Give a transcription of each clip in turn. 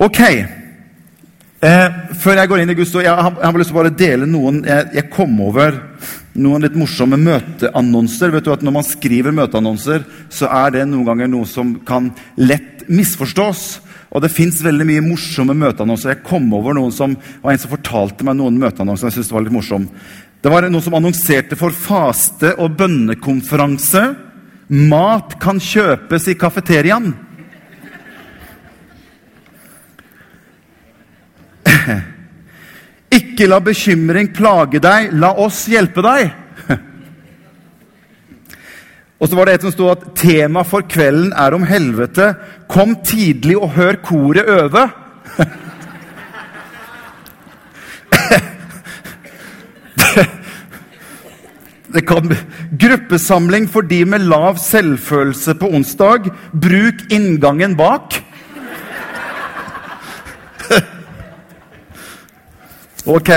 Ok. Eh, før jeg går inn i ord, jeg har, jeg har lyst til å bare dele noen jeg, jeg kom over noen litt morsomme møteannonser. Vet du at Når man skriver møteannonser, så er det noen ganger noe som kan lett misforstås. Og det fins veldig mye morsomme møteannonser. Jeg kom over noen som, var en som fortalte meg noen møteannonser jeg synes var litt morsom. Det var noen som annonserte for faste- og bønnekonferanse. Mat kan kjøpes i kafeteriaen. Ikke la bekymring plage deg, la oss hjelpe deg. Og så var det et som stod at tema for kvelden er om helvete. Kom tidlig og hør koret øve. Det kan Gruppesamling for de med lav selvfølelse på onsdag. Bruk inngangen bak. Ok.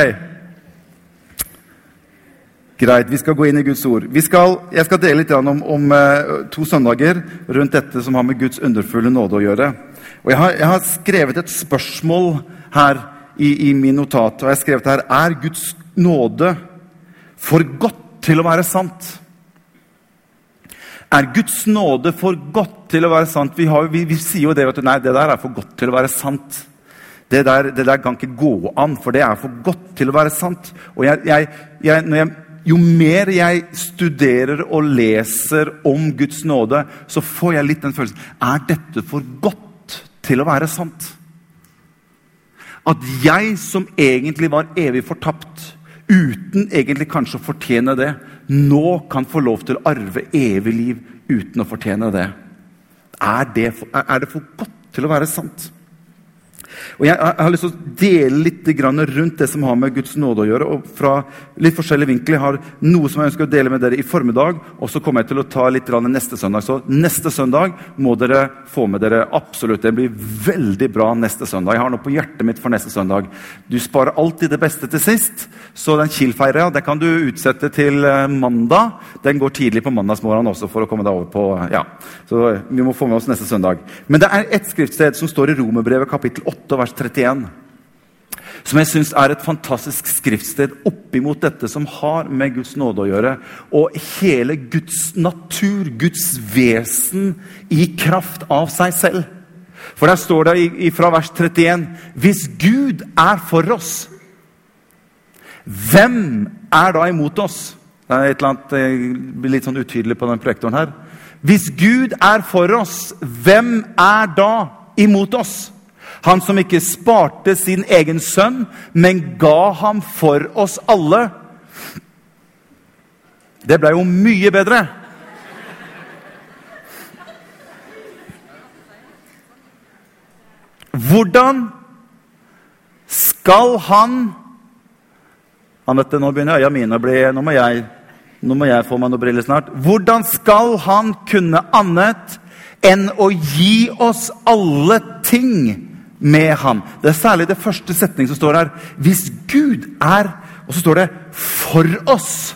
Greit, vi skal gå inn i Guds ord. Skal, jeg skal dele litt om, om uh, to søndager rundt dette som har med Guds underfulle nåde å gjøre. Og Jeg har, jeg har skrevet et spørsmål her i, i, min notat. og jeg har skrevet her, Er Guds nåde for godt til å være sant? Er Guds nåde for godt til å være sant? Vi, har, vi, vi sier jo det, vet du, nei, det der er for godt til å være sant. Det der, det der, kan ikke gå an, for det er for godt til å være sant. Og jeg, jeg, jeg, jo mer jeg studerer og leser om Guds nåde, så får jeg litt den følelsen Er dette for godt til å være sant? At jeg som egentlig var evig fortapt, uten egentlig kanskje å fortjene det, nå kan få lov til å arve evig liv uten å fortjene det. Er det for, er det for godt til å være sant? Og Jeg, jeg har lyst til å dele litt rundt det som har med Guds nåde å gjøre. og fra litt forskjellige vinkler. Jeg har noe som jeg ønsker å dele med dere i formiddag, og så kommer jeg til å ta litt neste søndag. Så neste søndag må dere få med dere absolutt. Det blir veldig bra neste søndag. Jeg har noe på hjertet mitt for neste søndag. Du sparer alltid det beste til sist, så den Kiel-feira kan du utsette til eh, mandag. Den går tidlig på mandagsmorgenen også for å komme deg over på ja. Så vi må få med oss neste søndag. Men det er ett skriftsted som står i Romerbrevet kapittel 8 8 vers 31. Som jeg syns er et fantastisk skriftsted oppimot dette som har med Guds nåde å gjøre. Og hele Guds natur, Guds vesen, i kraft av seg selv. For der står det fra vers 31.: Hvis Gud er for oss, hvem er da imot oss? Det er et eller annet, blir litt sånn utydelig på den projektoren her. Hvis Gud er for oss, hvem er da imot oss? Han som ikke sparte sin egen sønn, men ga ham for oss alle. Det ble jo mye bedre. Hvordan skal han Anette, nå begynner øya mine å bli Nå må jeg, nå må jeg få meg noen briller snart. Hvordan skal han kunne annet enn å gi oss alle ting med ham. Det er særlig det første setning som står her. Hvis Gud er Og så står det 'for oss'.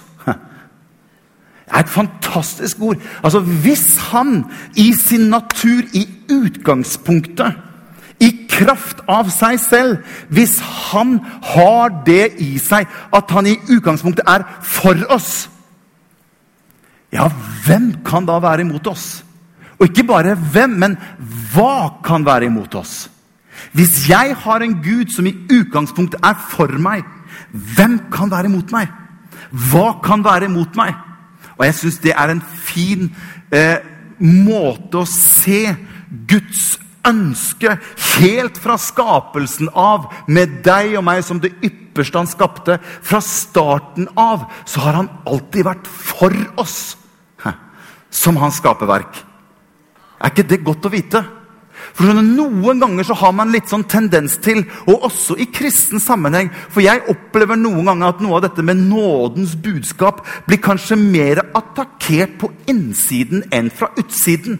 Det er et fantastisk ord. Altså, Hvis han i sin natur, i utgangspunktet, i kraft av seg selv Hvis han har det i seg at han i utgangspunktet er for oss Ja, hvem kan da være imot oss? Og ikke bare hvem, men hva kan være imot oss? Hvis jeg har en Gud som i utgangspunktet er for meg, hvem kan være imot meg? Hva kan være imot meg? Og jeg syns det er en fin eh, måte å se Guds ønske helt fra skapelsen av, med deg og meg som det ypperste han skapte. Fra starten av så har han alltid vært for oss som hans skaperverk. Er ikke det godt å vite? For Noen ganger så har man litt sånn tendens til, og også i kristen sammenheng For jeg opplever noen ganger at noe av dette med nådens budskap blir kanskje mer attakkert på innsiden enn fra utsiden.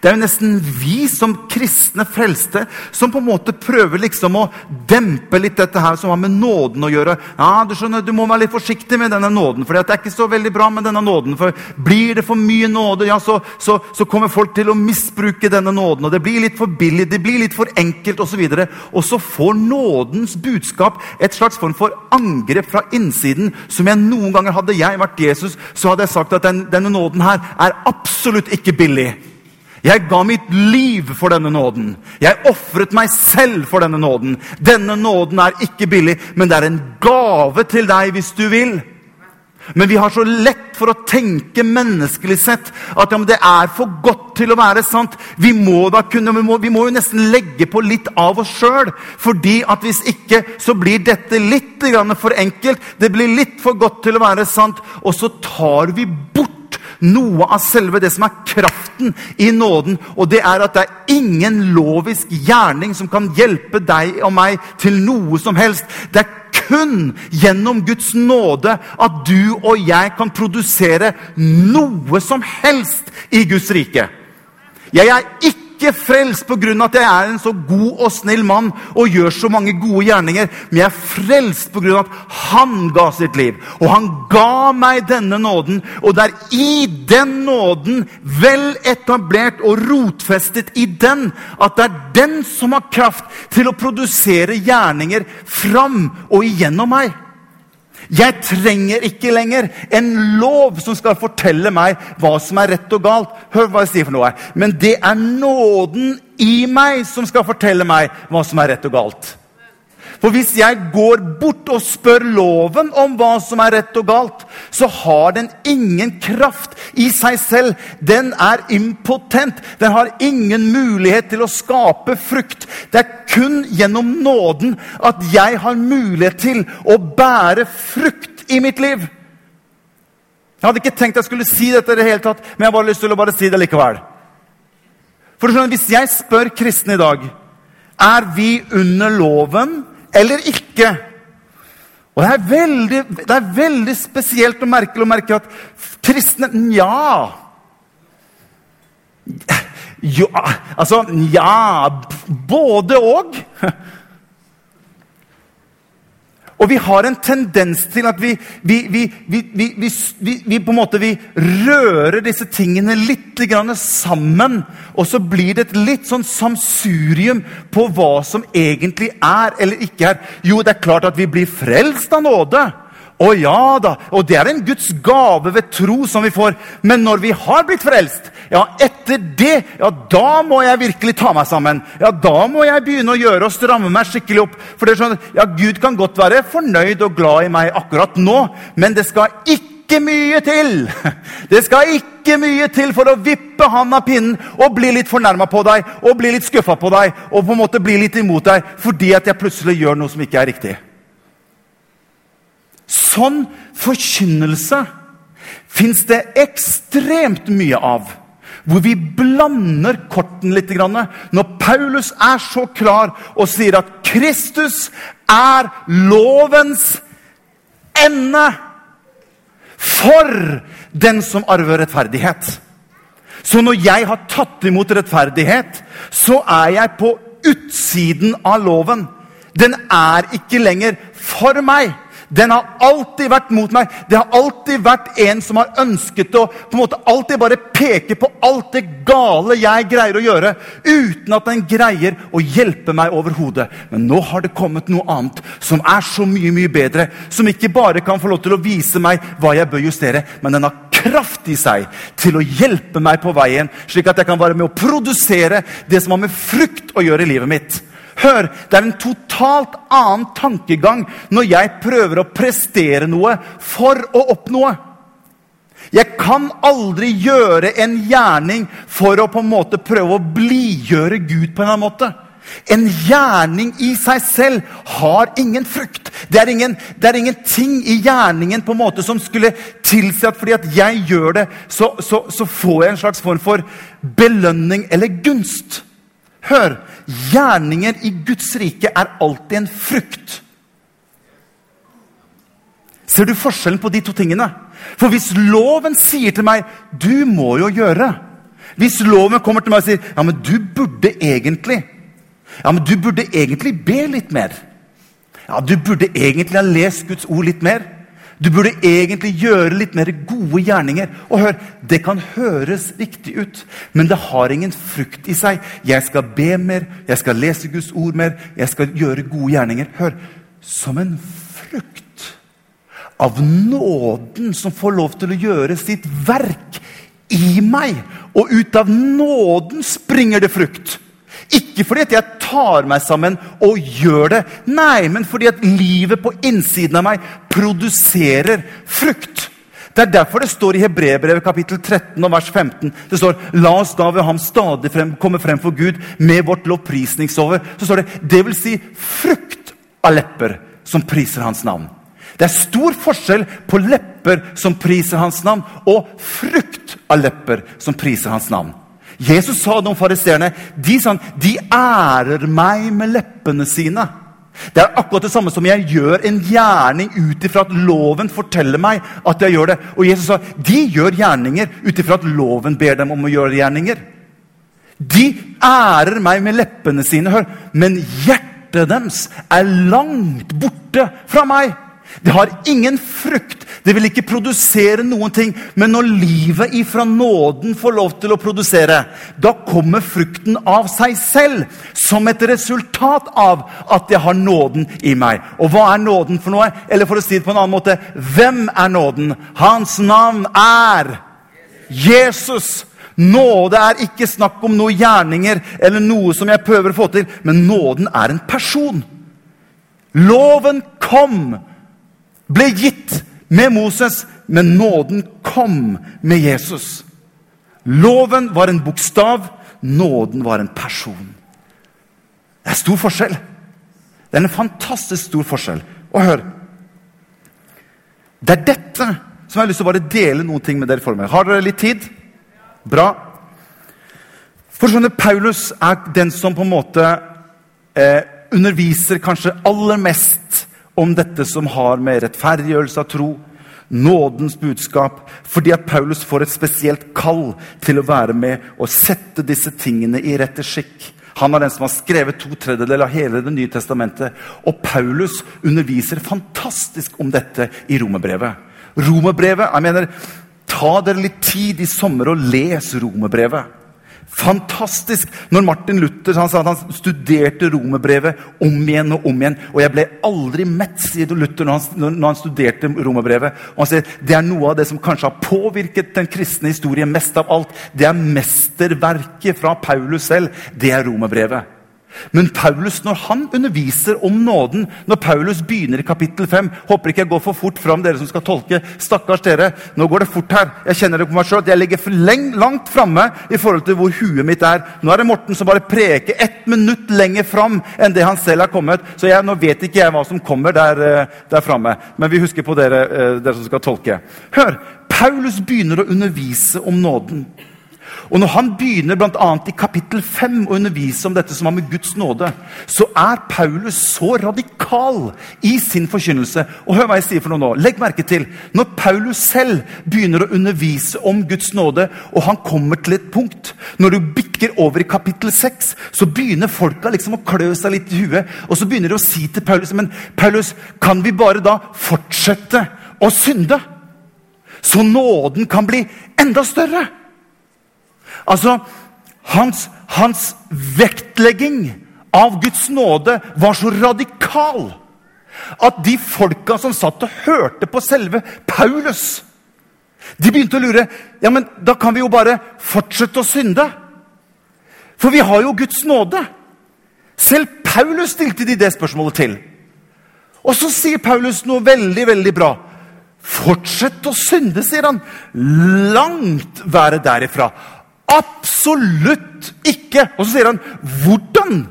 Det er jo nesten vi som kristne frelste som på en måte prøver liksom å dempe litt dette her som har med nåden å gjøre. Ja, Du skjønner, du må være litt forsiktig med denne nåden, for det er ikke så veldig bra med denne nåden. for Blir det for mye nåde, ja, så, så, så kommer folk til å misbruke denne nåden. og Det blir litt for billig, det blir litt for enkelt osv. Og, så og så får nådens budskap et slags form for angrep fra innsiden som jeg noen ganger hadde jeg vært Jesus, så hadde jeg sagt at den, denne nåden her er absolutt ikke billig. Jeg ga mitt liv for denne nåden. Jeg ofret meg selv for denne nåden. Denne nåden er ikke billig, men det er en gave til deg hvis du vil. Men vi har så lett for å tenke menneskelig sett at ja, det er for godt til å være sant. Vi må, kunne, vi må, vi må jo nesten legge på litt av oss sjøl. fordi at hvis ikke, så blir dette litt for enkelt. Det blir litt for godt til å være sant. Og så tar vi bort noe av selve det som er kraften i nåden. Og det er at det er ingen lovisk gjerning som kan hjelpe deg og meg til noe som helst. Det er kun gjennom Guds nåde at du og jeg kan produsere noe som helst i Guds rike. Jeg er ikke ikke frelst pga. at jeg er en så god og snill mann og gjør så mange gode gjerninger, men jeg er frelst pga. at han ga sitt liv. Og han ga meg denne nåden, og det er i den nåden, vel etablert og rotfestet i den, at det er den som har kraft til å produsere gjerninger fram og igjennom meg. Jeg trenger ikke lenger en lov som skal fortelle meg hva som er rett og galt. Hør hva jeg sier for noe. Men det er nåden i meg som skal fortelle meg hva som er rett og galt. For hvis jeg går bort og spør loven om hva som er rett og galt, så har den ingen kraft i seg selv. Den er impotent. Den har ingen mulighet til å skape frukt. Det er kun gjennom nåden at jeg har mulighet til å bære frukt i mitt liv. Jeg hadde ikke tenkt jeg skulle si dette, i det hele tatt, men jeg har lyst til å bare si det likevel. For Hvis jeg spør kristne i dag er vi under loven eller ikke. Og det er veldig, det er veldig spesielt og merkelig å merke at kristne Nja. Jo, altså Nja Både og. Og vi har en tendens til at vi, vi, vi, vi på en måte rører disse tingene litt sammen. Og så blir det et litt sånn samsurium på hva som egentlig er eller ikke er. Jo, det er klart at vi blir frelst av nåde. Å ja da! Og det er en Guds gave ved tro som vi får. Men når vi har blitt frelst, ja, etter det, ja, da må jeg virkelig ta meg sammen. Ja, da må jeg begynne å gjøre og stramme meg skikkelig opp. For det er sånn, ja, Gud kan godt være fornøyd og glad i meg akkurat nå, men det skal ikke mye til. Det skal ikke mye til for å vippe han av pinnen og bli litt fornærma på deg og bli litt skuffa på deg og på en måte bli litt imot deg fordi at jeg plutselig gjør noe som ikke er riktig. Sånn forkynnelse fins det ekstremt mye av. Hvor vi blander korten litt. Når Paulus er så klar og sier at Kristus er lovens ende for den som arver rettferdighet. Så når jeg har tatt imot rettferdighet, så er jeg på utsiden av loven. Den er ikke lenger for meg. Den har alltid vært mot meg. Det har alltid vært en som har ønsket å på en måte alltid bare peke på alt det gale jeg greier å gjøre, uten at den greier å hjelpe meg overhodet. Men nå har det kommet noe annet som er så mye mye bedre. Som ikke bare kan få lov til å vise meg hva jeg bør justere, men den har kraft i seg til å hjelpe meg på veien, slik at jeg kan være med å produsere det som har med frukt å gjøre i livet mitt. Hør, det er en totalt annen tankegang når jeg prøver å prestere noe for å oppnå. Jeg kan aldri gjøre en gjerning for å på en måte prøve å blidgjøre Gud. på en eller annen måte. En gjerning i seg selv har ingen frukt. Det er, ingen, det er ingenting i gjerningen på en måte som skulle tilsi at fordi at jeg gjør det, så, så, så får jeg en slags form for belønning eller gunst. Hør! Gjerninger i Guds rike er alltid en frukt. Ser du forskjellen på de to tingene? For hvis loven sier til meg 'du må jo gjøre', Hvis loven kommer til meg og sier ja, men du burde egentlig ja, men du burde egentlig be litt mer. Ja, Du burde egentlig ha lest Guds ord litt mer. Du burde egentlig gjøre litt mer gode gjerninger. Og hør, Det kan høres riktig ut, men det har ingen frukt i seg. Jeg skal be mer, jeg skal lese Guds ord mer, jeg skal gjøre gode gjerninger. Hør, som en frukt av nåden som får lov til å gjøre sitt verk i meg. Og ut av nåden springer det frukt. Ikke fordi jeg tar meg sammen og gjør det, nei, men fordi at livet på innsiden av meg produserer frukt. Det er derfor det står i Hebrebrevet kapittel 13 og vers 15 det står, La oss da ved ham stadig frem, komme frem for Gud med vårt lovprisningsover. Så står det det vil si frukt av lepper som priser hans navn. Det er stor forskjell på lepper som priser hans navn, og frukt av lepper som priser hans navn. Jesus sa det om fariseerne. De, sånn, de ærer meg med leppene sine. Det er akkurat det samme som jeg gjør en gjerning ut ifra at loven forteller meg at jeg gjør det. Og Jesus sa de gjør gjerninger ut ifra at loven ber dem om å gjøre gjerninger. De ærer meg med leppene sine, hør, men hjertet deres er langt borte fra meg. Det har ingen frukt. Det vil ikke produsere noen ting. Men når livet ifra nåden får lov til å produsere, da kommer frukten av seg selv. Som et resultat av at jeg har nåden i meg. Og hva er nåden for noe? Eller for å si det på en annen måte hvem er nåden? Hans navn er Jesus. Nåde er ikke snakk om noen gjerninger eller noe som jeg prøver å få til, men nåden er en person. Loven kom ble gitt med Moses, men nåden kom med Jesus. Loven var en bokstav, nåden var en person. Det er stor forskjell. Det er en fantastisk stor forskjell. Og hør Det er dette som jeg har lyst til å bare dele noen ting med dere for meg. Har dere litt tid? Bra. For skjønner, Paulus er den som på en måte eh, underviser kanskje aller mest om dette som har med rettferdiggjørelse av tro, nådens budskap, fordi at Paulus får et spesielt kall til å være med og sette disse tingene i rette skikk. Han er den som har skrevet to tredjedeler av hele Det nye testamentet. Og Paulus underviser fantastisk om dette i romerbrevet. Romerbrevet, jeg mener, Ta dere litt tid i sommer og les romerbrevet. Fantastisk! Når Martin Luther han sa at han studerte romerbrevet om igjen og om igjen. Og jeg ble aldri mett, sier Luther når han, når han studerte romerbrevet. Og han sier det er noe av det som kanskje har påvirket den kristne historien mest av alt. Det er mesterverket fra Paulus selv. Det er romerbrevet. Men Paulus, når han underviser om nåden, når Paulus begynner i kapittel 5 Håper ikke jeg går for fort fram, dere som skal tolke. Stakkars dere, nå går det fort her. Jeg kjenner det på meg at jeg ligger for langt framme i forhold til hvor huet mitt er. Nå er det Morten som bare preker ett minutt lenger fram enn det han selv har kommet. Så jeg, nå vet ikke jeg hva som kommer der, eh, der framme. Men vi husker på dere, eh, dere som skal tolke. Hør! Paulus begynner å undervise om nåden. Og Når han begynner blant annet i kapittel 5 å undervise om dette som har med Guds nåde, så er Paulus så radikal i sin forkynnelse. Og hør hva jeg sier for noe nå. Legg merke til når Paulus selv begynner å undervise om Guds nåde, og han kommer til et punkt Når du bikker over i kapittel 6, så begynner folka liksom å klø seg litt i huet. Og så begynner de å si til Paulus Men Paulus, kan vi bare da fortsette å synde? Så nåden kan bli enda større? Altså, hans, hans vektlegging av Guds nåde var så radikal at de folka som satt og hørte på selve Paulus, de begynte å lure ja, men da kan vi jo bare fortsette å synde. For vi har jo Guds nåde. Selv Paulus stilte de det spørsmålet til. Og så sier Paulus noe veldig, veldig bra. Fortsett å synde, sier han. Langt være derifra. Absolutt ikke! Og så sier han, hvordan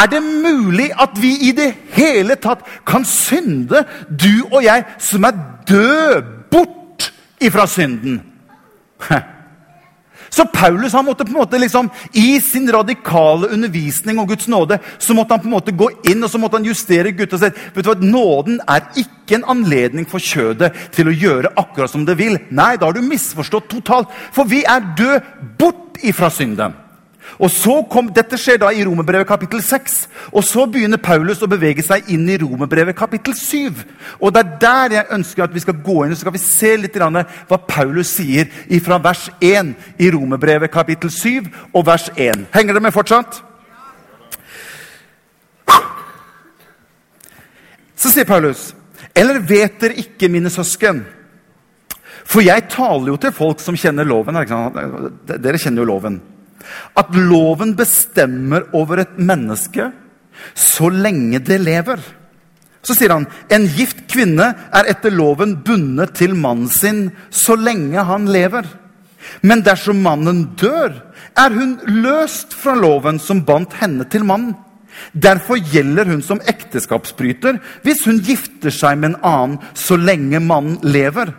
er det mulig at vi i det hele tatt kan synde, du og jeg, som er død bort ifra synden? Så Paulus han måtte på en måte liksom, i sin radikale undervisning om Guds nåde så måtte han på en måte gå inn og så måtte han justere Gud og vet du hva, nåden er ikke en anledning for kjødet til å gjøre akkurat som det vil. Nei, da har du misforstått totalt. For vi er død bort ifra synden. Og så kom, Dette skjer da i Romerbrevet kapittel 6. Og så begynner Paulus å bevege seg inn i Romerbrevet kapittel 7. Og Det er der jeg ønsker at vi skal gå inn og så skal vi se litt hva Paulus sier fra vers 1 i Romerbrevet kapittel 7 og vers 1. Henger det med fortsatt? Så sier Paulus, eller vet dere ikke, mine søsken? For jeg taler jo til folk som kjenner loven. Dere kjenner jo loven. At loven bestemmer over et menneske så lenge det lever. Så sier han en gift kvinne er etter loven bundet til mannen sin så lenge han lever. Men dersom mannen dør, er hun løst fra loven som bandt henne til mannen. Derfor gjelder hun som ekteskapsbryter hvis hun gifter seg med en annen så lenge mannen lever.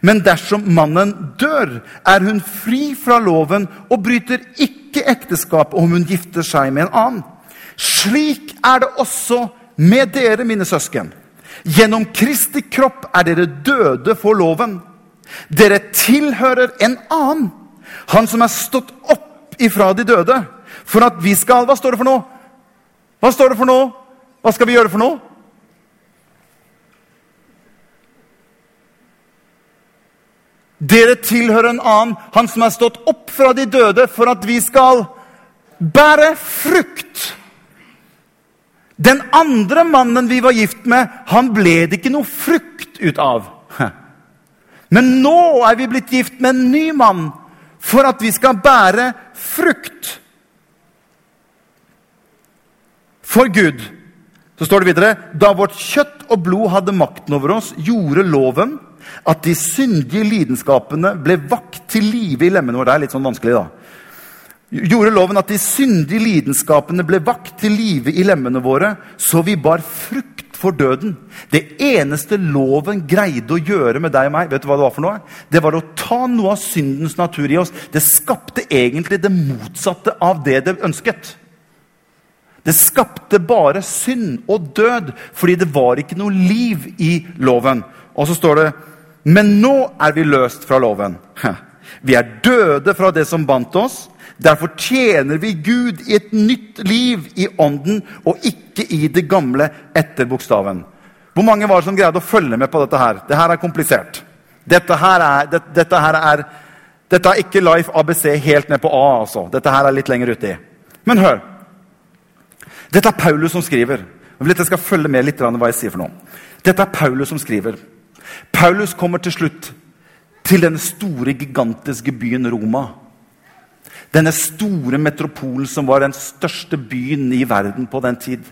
Men dersom mannen dør, er hun fri fra loven og bryter ikke ekteskap om hun gifter seg med en annen. Slik er det også med dere, mine søsken. Gjennom Kristi kropp er dere døde for loven. Dere tilhører en annen, han som er stått opp ifra de døde, for at vi skal Hva står det for noe? Hva står det for noe? Hva skal vi gjøre for noe? Dere tilhører en annen, han som er stått opp fra de døde, for at vi skal bære frukt. Den andre mannen vi var gift med, han ble det ikke noe frukt ut av. Men nå er vi blitt gift med en ny mann for at vi skal bære frukt. For Gud, så står det videre, da vårt kjøtt og blod hadde makten over oss, gjorde loven at de syndige lidenskapene ble vakt til live i lemmene våre. Det er litt sånn vanskelig, da. Gjorde loven at de syndige lidenskapene ble vakt til live i lemmene våre, så vi bar frukt for døden. Det eneste loven greide å gjøre med deg og meg, vet du hva det var for noe? Det var å ta noe av syndens natur i oss. Det skapte egentlig det motsatte av det det ønsket. Det skapte bare synd og død, fordi det var ikke noe liv i loven. Og så står det men nå er vi løst fra loven. Vi er døde fra det som bandt oss. Derfor tjener vi Gud i et nytt liv i ånden og ikke i det gamle etter bokstaven. Hvor mange var det som greide å følge med på dette her? Dette er komplisert. Dette her er, det, dette her er, dette er ikke Life ABC helt ned på A. altså. Dette her er litt lenger uti. Men hør. Dette er Paulus som skriver. Jeg vil at jeg skal følge med litt hva jeg sier for noe. Dette er Paulus som skriver. Paulus kommer til slutt til den store, gigantiske byen Roma. Denne store metropolen som var den største byen i verden på den tid.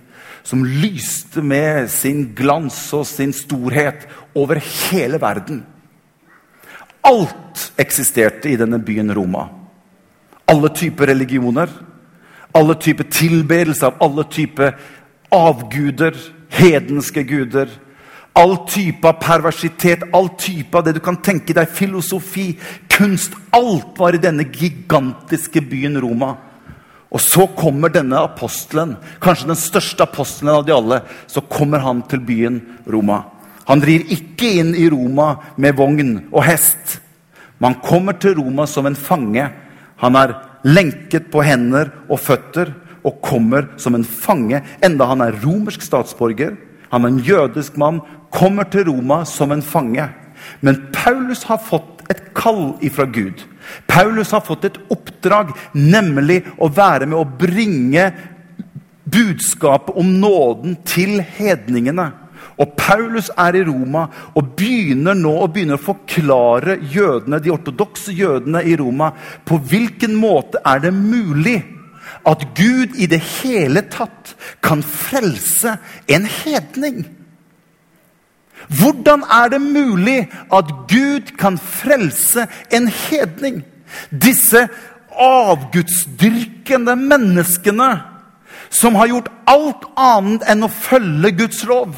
Som lyste med sin glans og sin storhet over hele verden. Alt eksisterte i denne byen Roma. Alle typer religioner, alle typer tilbedelse av alle typer avguder, hedenske guder All type av perversitet, all type av det du kan tenke deg, filosofi, kunst Alt var i denne gigantiske byen Roma. Og så kommer denne apostelen, kanskje den største apostelen av de alle. Så kommer han til byen Roma. Han rir ikke inn i Roma med vogn og hest. Man kommer til Roma som en fange. Han er lenket på hender og føtter og kommer som en fange, enda han er romersk statsborger. Han er en jødisk mann, kommer til Roma som en fange. Men Paulus har fått et kall ifra Gud. Paulus har fått et oppdrag, nemlig å være med å bringe budskapet om nåden til hedningene. Og Paulus er i Roma og begynner nå å begynne å forklare jødene, de ortodokse jødene i Roma på hvilken måte er det mulig at Gud i det hele tatt kan frelse en hedning. Hvordan er det mulig at Gud kan frelse en hedning? Disse avgudsdyrkende menneskene som har gjort alt annet enn å følge Guds lov.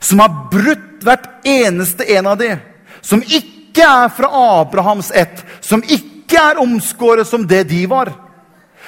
Som har brutt hvert eneste en av dem. Som ikke er fra Abrahams ett. Som ikke er omskåret som det de var.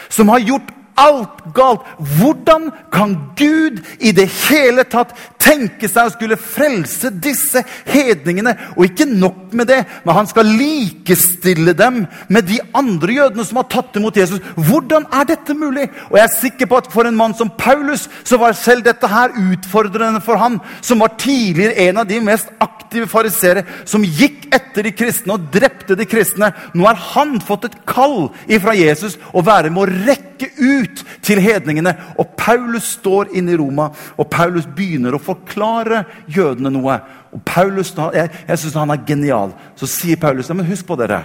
Som har gjort alt galt. Hvordan kan Gud i det hele tatt tenke seg å skulle frelse disse hedningene? Og ikke nok med det, men han skal likestille dem med de andre jødene som har tatt imot Jesus. Hvordan er dette mulig? Og jeg er sikker på at for en mann som Paulus så var selv dette her utfordrende for han, som var tidligere en av de mest aktive fariseere, som gikk etter de kristne og drepte de kristne. Nå har han fått et kall ifra Jesus å være med å rekke ut til hedningene. Og Paulus står inne i Roma, og Paulus begynner å forklare jødene noe. Og Paulus, Jeg, jeg syns han er genial. Så sier Paulus ja, men husk på dere.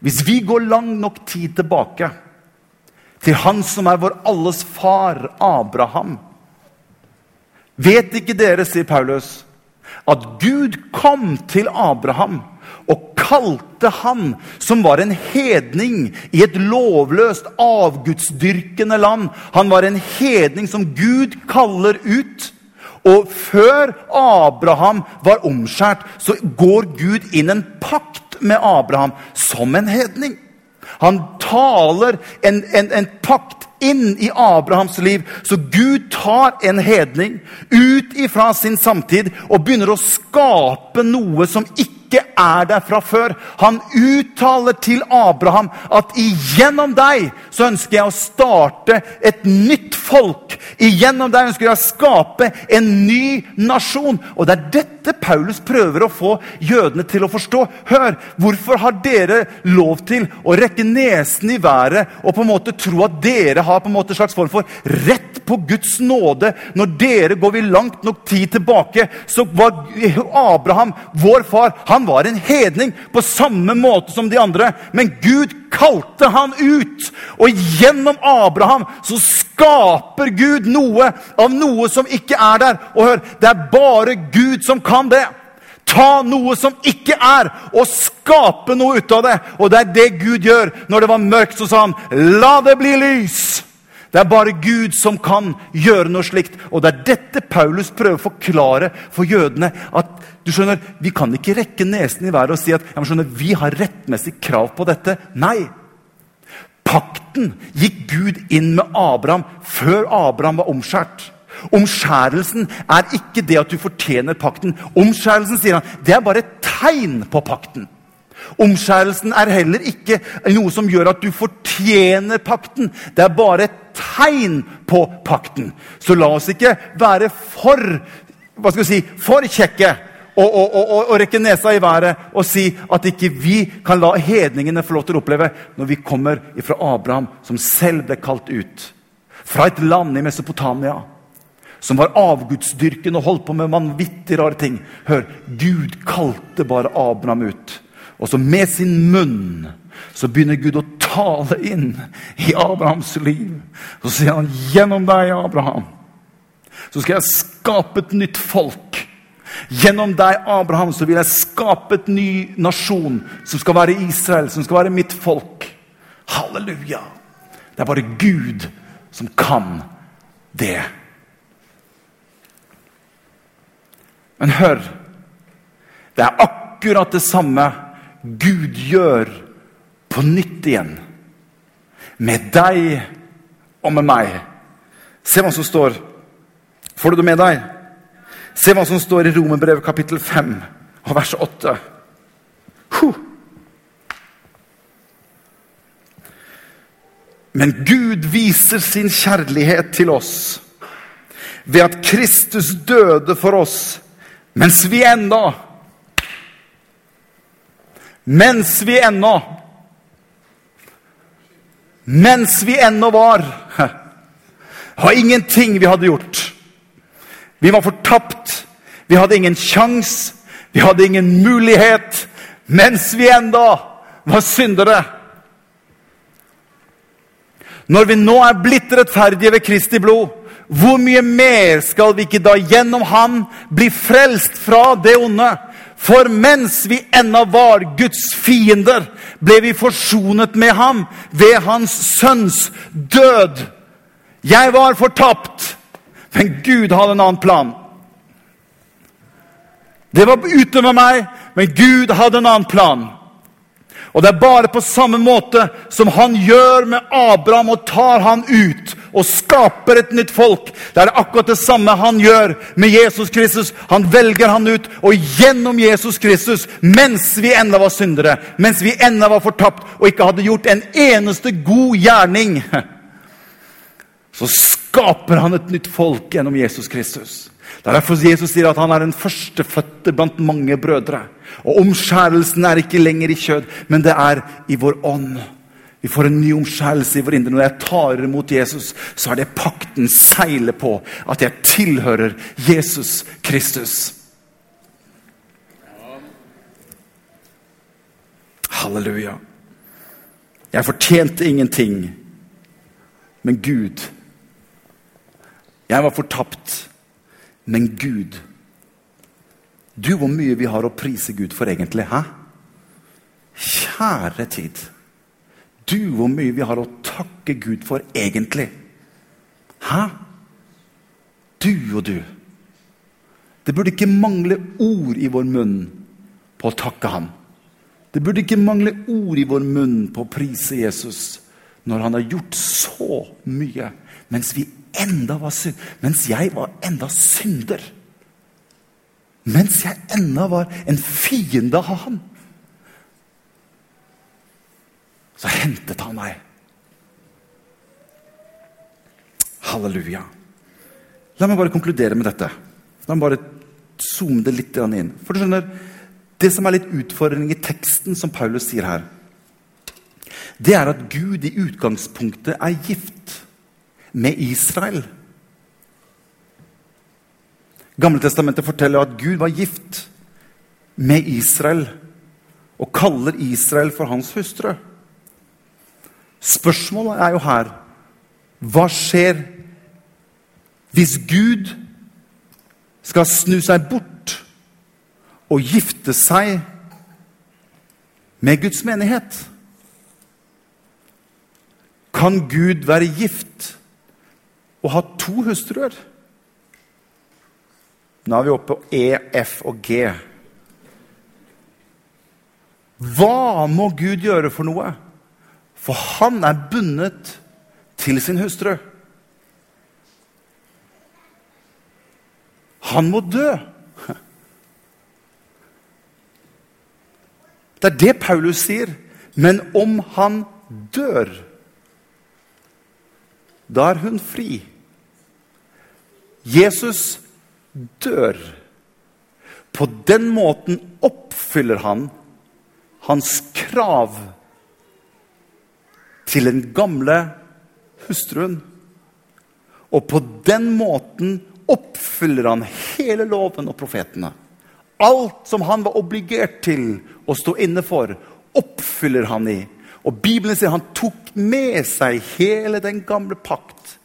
Hvis vi går lang nok tid tilbake til han som er vår alles far, Abraham Vet ikke dere, sier Paulus, at Gud kom til Abraham og kalte han, som var en hedning i et lovløst, avgudsdyrkende land Han var en hedning som Gud kaller ut. Og før Abraham var omskjært, så går Gud inn en pakt med Abraham som en hedning. Han taler en, en, en pakt inn i Abrahams liv. Så Gud tar en hedning ut ifra sin samtid og begynner å skape noe som ikke ikke er der fra før. Han uttaler til Abraham at igjennom deg så ønsker jeg å starte et nytt folk. Igjennom deg ønsker jeg å skape en ny nasjon. Og det er dette Paulus prøver å få jødene til å forstå. Hør, hvorfor har dere lov til å rekke nesen i været og på en måte tro at dere har på en måte slags form for rett på Guds nåde? Når dere går vi langt nok tid tilbake, så var Abraham, vår far, han var en hedning på samme måte som de andre. Men Gud kalte han ut. Og gjennom Abraham så skaper Gud noe av noe som ikke er der. Og hør, det er bare Gud som kan det. Ta noe som ikke er, og skape noe ut av det. Og det er det Gud gjør. Når det var mørkt, så sa han, 'La det bli lys'. Det er bare Gud som kan gjøre noe slikt. Og det er dette Paulus prøver å forklare for jødene. at du skjønner, Vi kan ikke rekke nesen i været og si at ja, skjønner, vi har rettmessig krav på dette. Nei. Pakten gikk Gud inn med Abraham før Abraham var omskjært. Omskjærelsen er ikke det at du fortjener pakten. Omskjærelsen sier han, det er bare et tegn på pakten. Omskjærelsen er heller ikke noe som gjør at du fortjener pakten. Det er bare et tegn på pakten. Så la oss ikke være for hva skal vi si, for kjekke og, og, og, og, rekke nesa i været og si at ikke vi kan la hedningene få lov til å oppleve når vi kommer fra Abraham, som selv ble kalt ut fra et land i Mesopotamia som var avgudsdyrken og holdt på med vanvittig rare ting. Hør, Gud kalte bare Abraham ut. Og så med sin munn så begynner Gud å tale inn i Abrahams liv. Så sier han, 'Gjennom deg, Abraham, så skal jeg skape et nytt folk.' Gjennom deg, Abraham, så vil jeg skape et ny nasjon som skal være Israel, som skal være mitt folk. Halleluja! Det er bare Gud som kan det. Men hør Det er akkurat det samme Gud gjør på nytt igjen. Med deg og med meg. Se hva som står. Får du det med deg? Se hva som står i Romerbrevet kapittel 5 og vers 8. Huh. Men Gud viser sin kjærlighet til oss ved at Kristus døde for oss mens vi ennå Mens vi ennå Mens vi ennå var var ingenting vi hadde gjort. Vi var fortapt. Vi hadde ingen sjans. Vi hadde ingen mulighet. Mens vi enda var syndere. Når vi nå er blitt rettferdige ved Kristi blod, hvor mye mer skal vi ikke da gjennom Han bli frelst fra det onde? For mens vi ennå var Guds fiender, ble vi forsonet med ham ved hans sønns død. Jeg var fortapt, men Gud hadde en annen plan. Det var ute med meg, men Gud hadde en annen plan. Og det er bare på samme måte som han gjør med Abraham og tar han ut og skaper et nytt folk. Det er akkurat det samme han gjør med Jesus Kristus. Han velger han ut, og gjennom Jesus Kristus, mens vi ennå var syndere, mens vi ennå var fortapt og ikke hadde gjort en eneste god gjerning, så skaper han et nytt folk gjennom Jesus Kristus. Det er derfor Jesus sier at han er den førstefødte blant mange brødre. Og omskjærelsen er ikke lenger i kjød, men det er i vår ånd. Vi får en ny omskjærelse i vår indre. Når jeg tar imot Jesus, så er det pakten seiler på at jeg tilhører Jesus Kristus. Halleluja. Jeg fortjente ingenting, men Gud Jeg var fortapt, men Gud Du, hvor mye vi har å prise Gud for egentlig. Hæ? Kjære tid. Du, hvor mye vi har å takke Gud for egentlig. Hæ? Du og du. Det burde ikke mangle ord i vår munn på å takke ham. Det burde ikke mangle ord i vår munn på å prise Jesus når han har gjort så mye mens vi enda var synd, mens jeg var enda synder. Mens jeg enda var en fiende av han. Så hentet han meg. Halleluja. La meg bare konkludere med dette. La meg bare zoome det litt inn. For du skjønner, Det som er litt utfordring i teksten som Paulus sier her, det er at Gud i utgangspunktet er gift med Israel. Gamle testamentet forteller at Gud var gift med Israel og kaller Israel for hans hustru. Spørsmålet er jo her hva skjer hvis Gud skal snu seg bort og gifte seg med Guds menighet? Kan Gud være gift og ha to hustruer? Nå er vi oppe på E, F og G. Hva må Gud gjøre for noe? For han er bundet til sin hustru. Han må dø. Det er det Paulus sier. Men om han dør, da er hun fri. Jesus dør. På den måten oppfyller han hans krav til den gamle hustruen. Og på den måten oppfyller han hele loven og profetene. Alt som han var obligert til å stå inne for, oppfyller han i. Og Bibelen sier han tok med seg hele den gamle pakt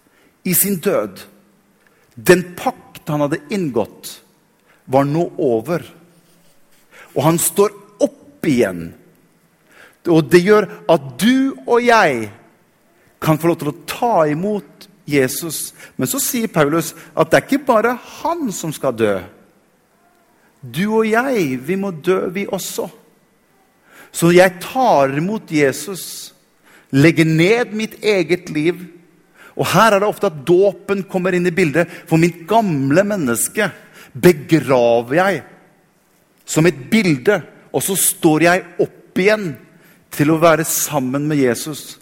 i sin død. Den pakt han hadde inngått, var nå over. Og han står opp igjen. Og det gjør at du og jeg kan få lov til å ta imot Jesus. Men så sier Paulus at det er ikke bare han som skal dø. Du og jeg, vi må dø, vi også. Så jeg tar imot Jesus, legger ned mitt eget liv. Og her er det ofte at dåpen kommer inn i bildet. For mitt gamle menneske begraver jeg som et bilde. Og så står jeg opp igjen til å være sammen med Jesus.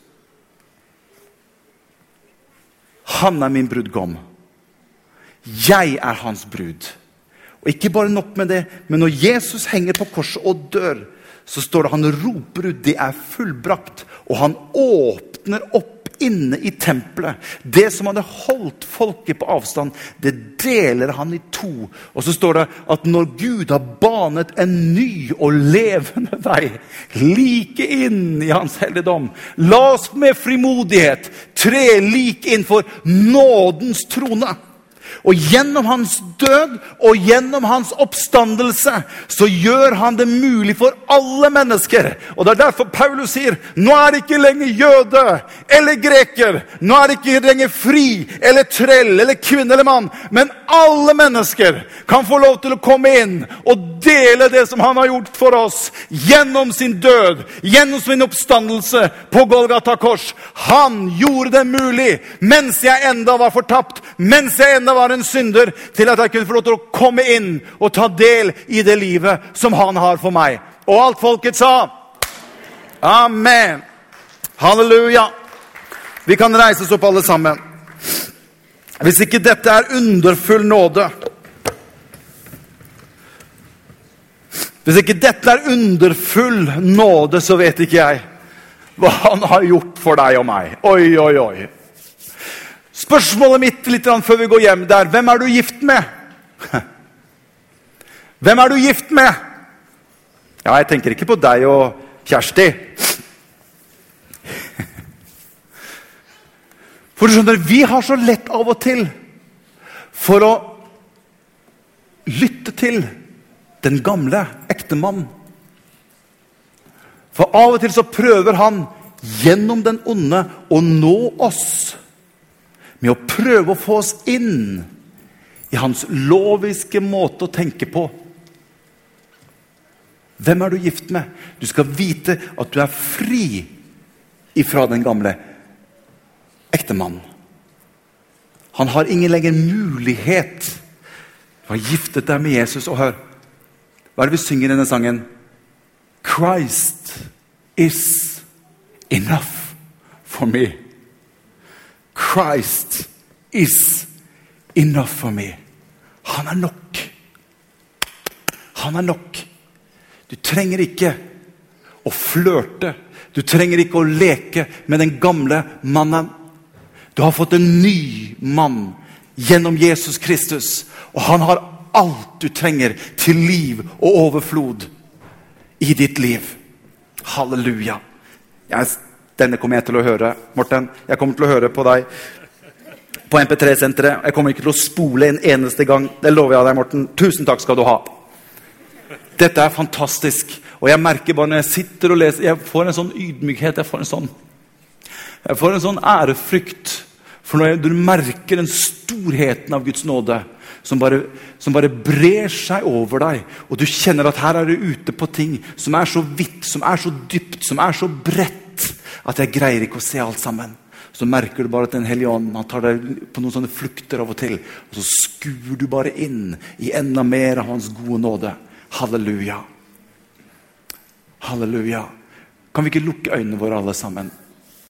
Han er min brudgom. Jeg er hans brud. Og ikke bare nok med det, men når Jesus henger på korset og dør, så står det han roper ut 'det er fullbrakt', og han åpner opp inne i tempelet. Det som hadde holdt folket på avstand, det deler han i to. Og så står det at når Gud har banet en ny og levende vei like inn i hans helligdom La oss med frimodighet tre like inn for nådens trone. Og gjennom hans død og gjennom hans oppstandelse så gjør han det mulig for alle mennesker. Og Det er derfor Paulus sier nå er det ikke lenger jøde eller greker. Nå er det ikke lenger fri eller trell eller kvinne eller mann. Men alle mennesker kan få lov til å komme inn og dele det som han har gjort for oss gjennom sin død, gjennom sin oppstandelse på Golgata kors. Han gjorde det mulig mens jeg enda var fortapt, mens jeg enda var en synder, til at jeg kunne få lov til å komme inn og ta del i det livet som han har for meg. Og alt folket sa Amen. Halleluja. Vi kan reise oss opp, alle sammen. Hvis ikke dette er underfull nåde Hvis ikke dette er underfull nåde, så vet ikke jeg hva han har gjort for deg og meg. Oi, oi, oi. Spørsmålet mitt litt før vi går hjem, det er hvem er du gift med? Hvem er du gift med? Ja, jeg tenker ikke på deg og Kjersti. For du skjønner, vi har så lett av og til for å lytte til den gamle ektemannen. For av og til så prøver han gjennom den onde å nå oss med å prøve å få oss inn i hans loviske måte å tenke på. Hvem er du gift med? Du skal vite at du er fri ifra den gamle ektemannen. Han har ingen lenger mulighet Du har giftet deg med Jesus. Og hør, hva er det vi synger i denne sangen? Christ is enough for me. Christ is enough for me. Han er nok. Han er nok. Du trenger ikke å flørte. Du trenger ikke å leke med den gamle mannen. Du har fått en ny mann gjennom Jesus Kristus. Og han har alt du trenger til liv og overflod i ditt liv. Halleluja. Jeg, denne kommer jeg til å høre. Morten, jeg kommer til å høre på deg på MP3-senteret. Jeg kommer ikke til å spole en eneste gang. Det lover jeg deg, Morten. Tusen takk skal du ha. Dette er fantastisk. Og jeg merker bare når jeg sitter og leser Jeg får en sånn ydmykhet. Jeg får en sånn, jeg får en sånn ærefrykt. For når jeg, du merker den storheten av Guds nåde, som bare, som bare, brer seg over deg. Og du kjenner at her er du ute på ting som er så vidt, som er så dypt, som er så bredt at jeg greier ikke å se alt sammen. Så merker du bare at Den hellige ånd han tar deg på noen sånne flukter av og til. Og så skuer du bare inn i enda mer av Hans gode nåde. Halleluja. Halleluja. Kan vi ikke lukke øynene våre alle sammen?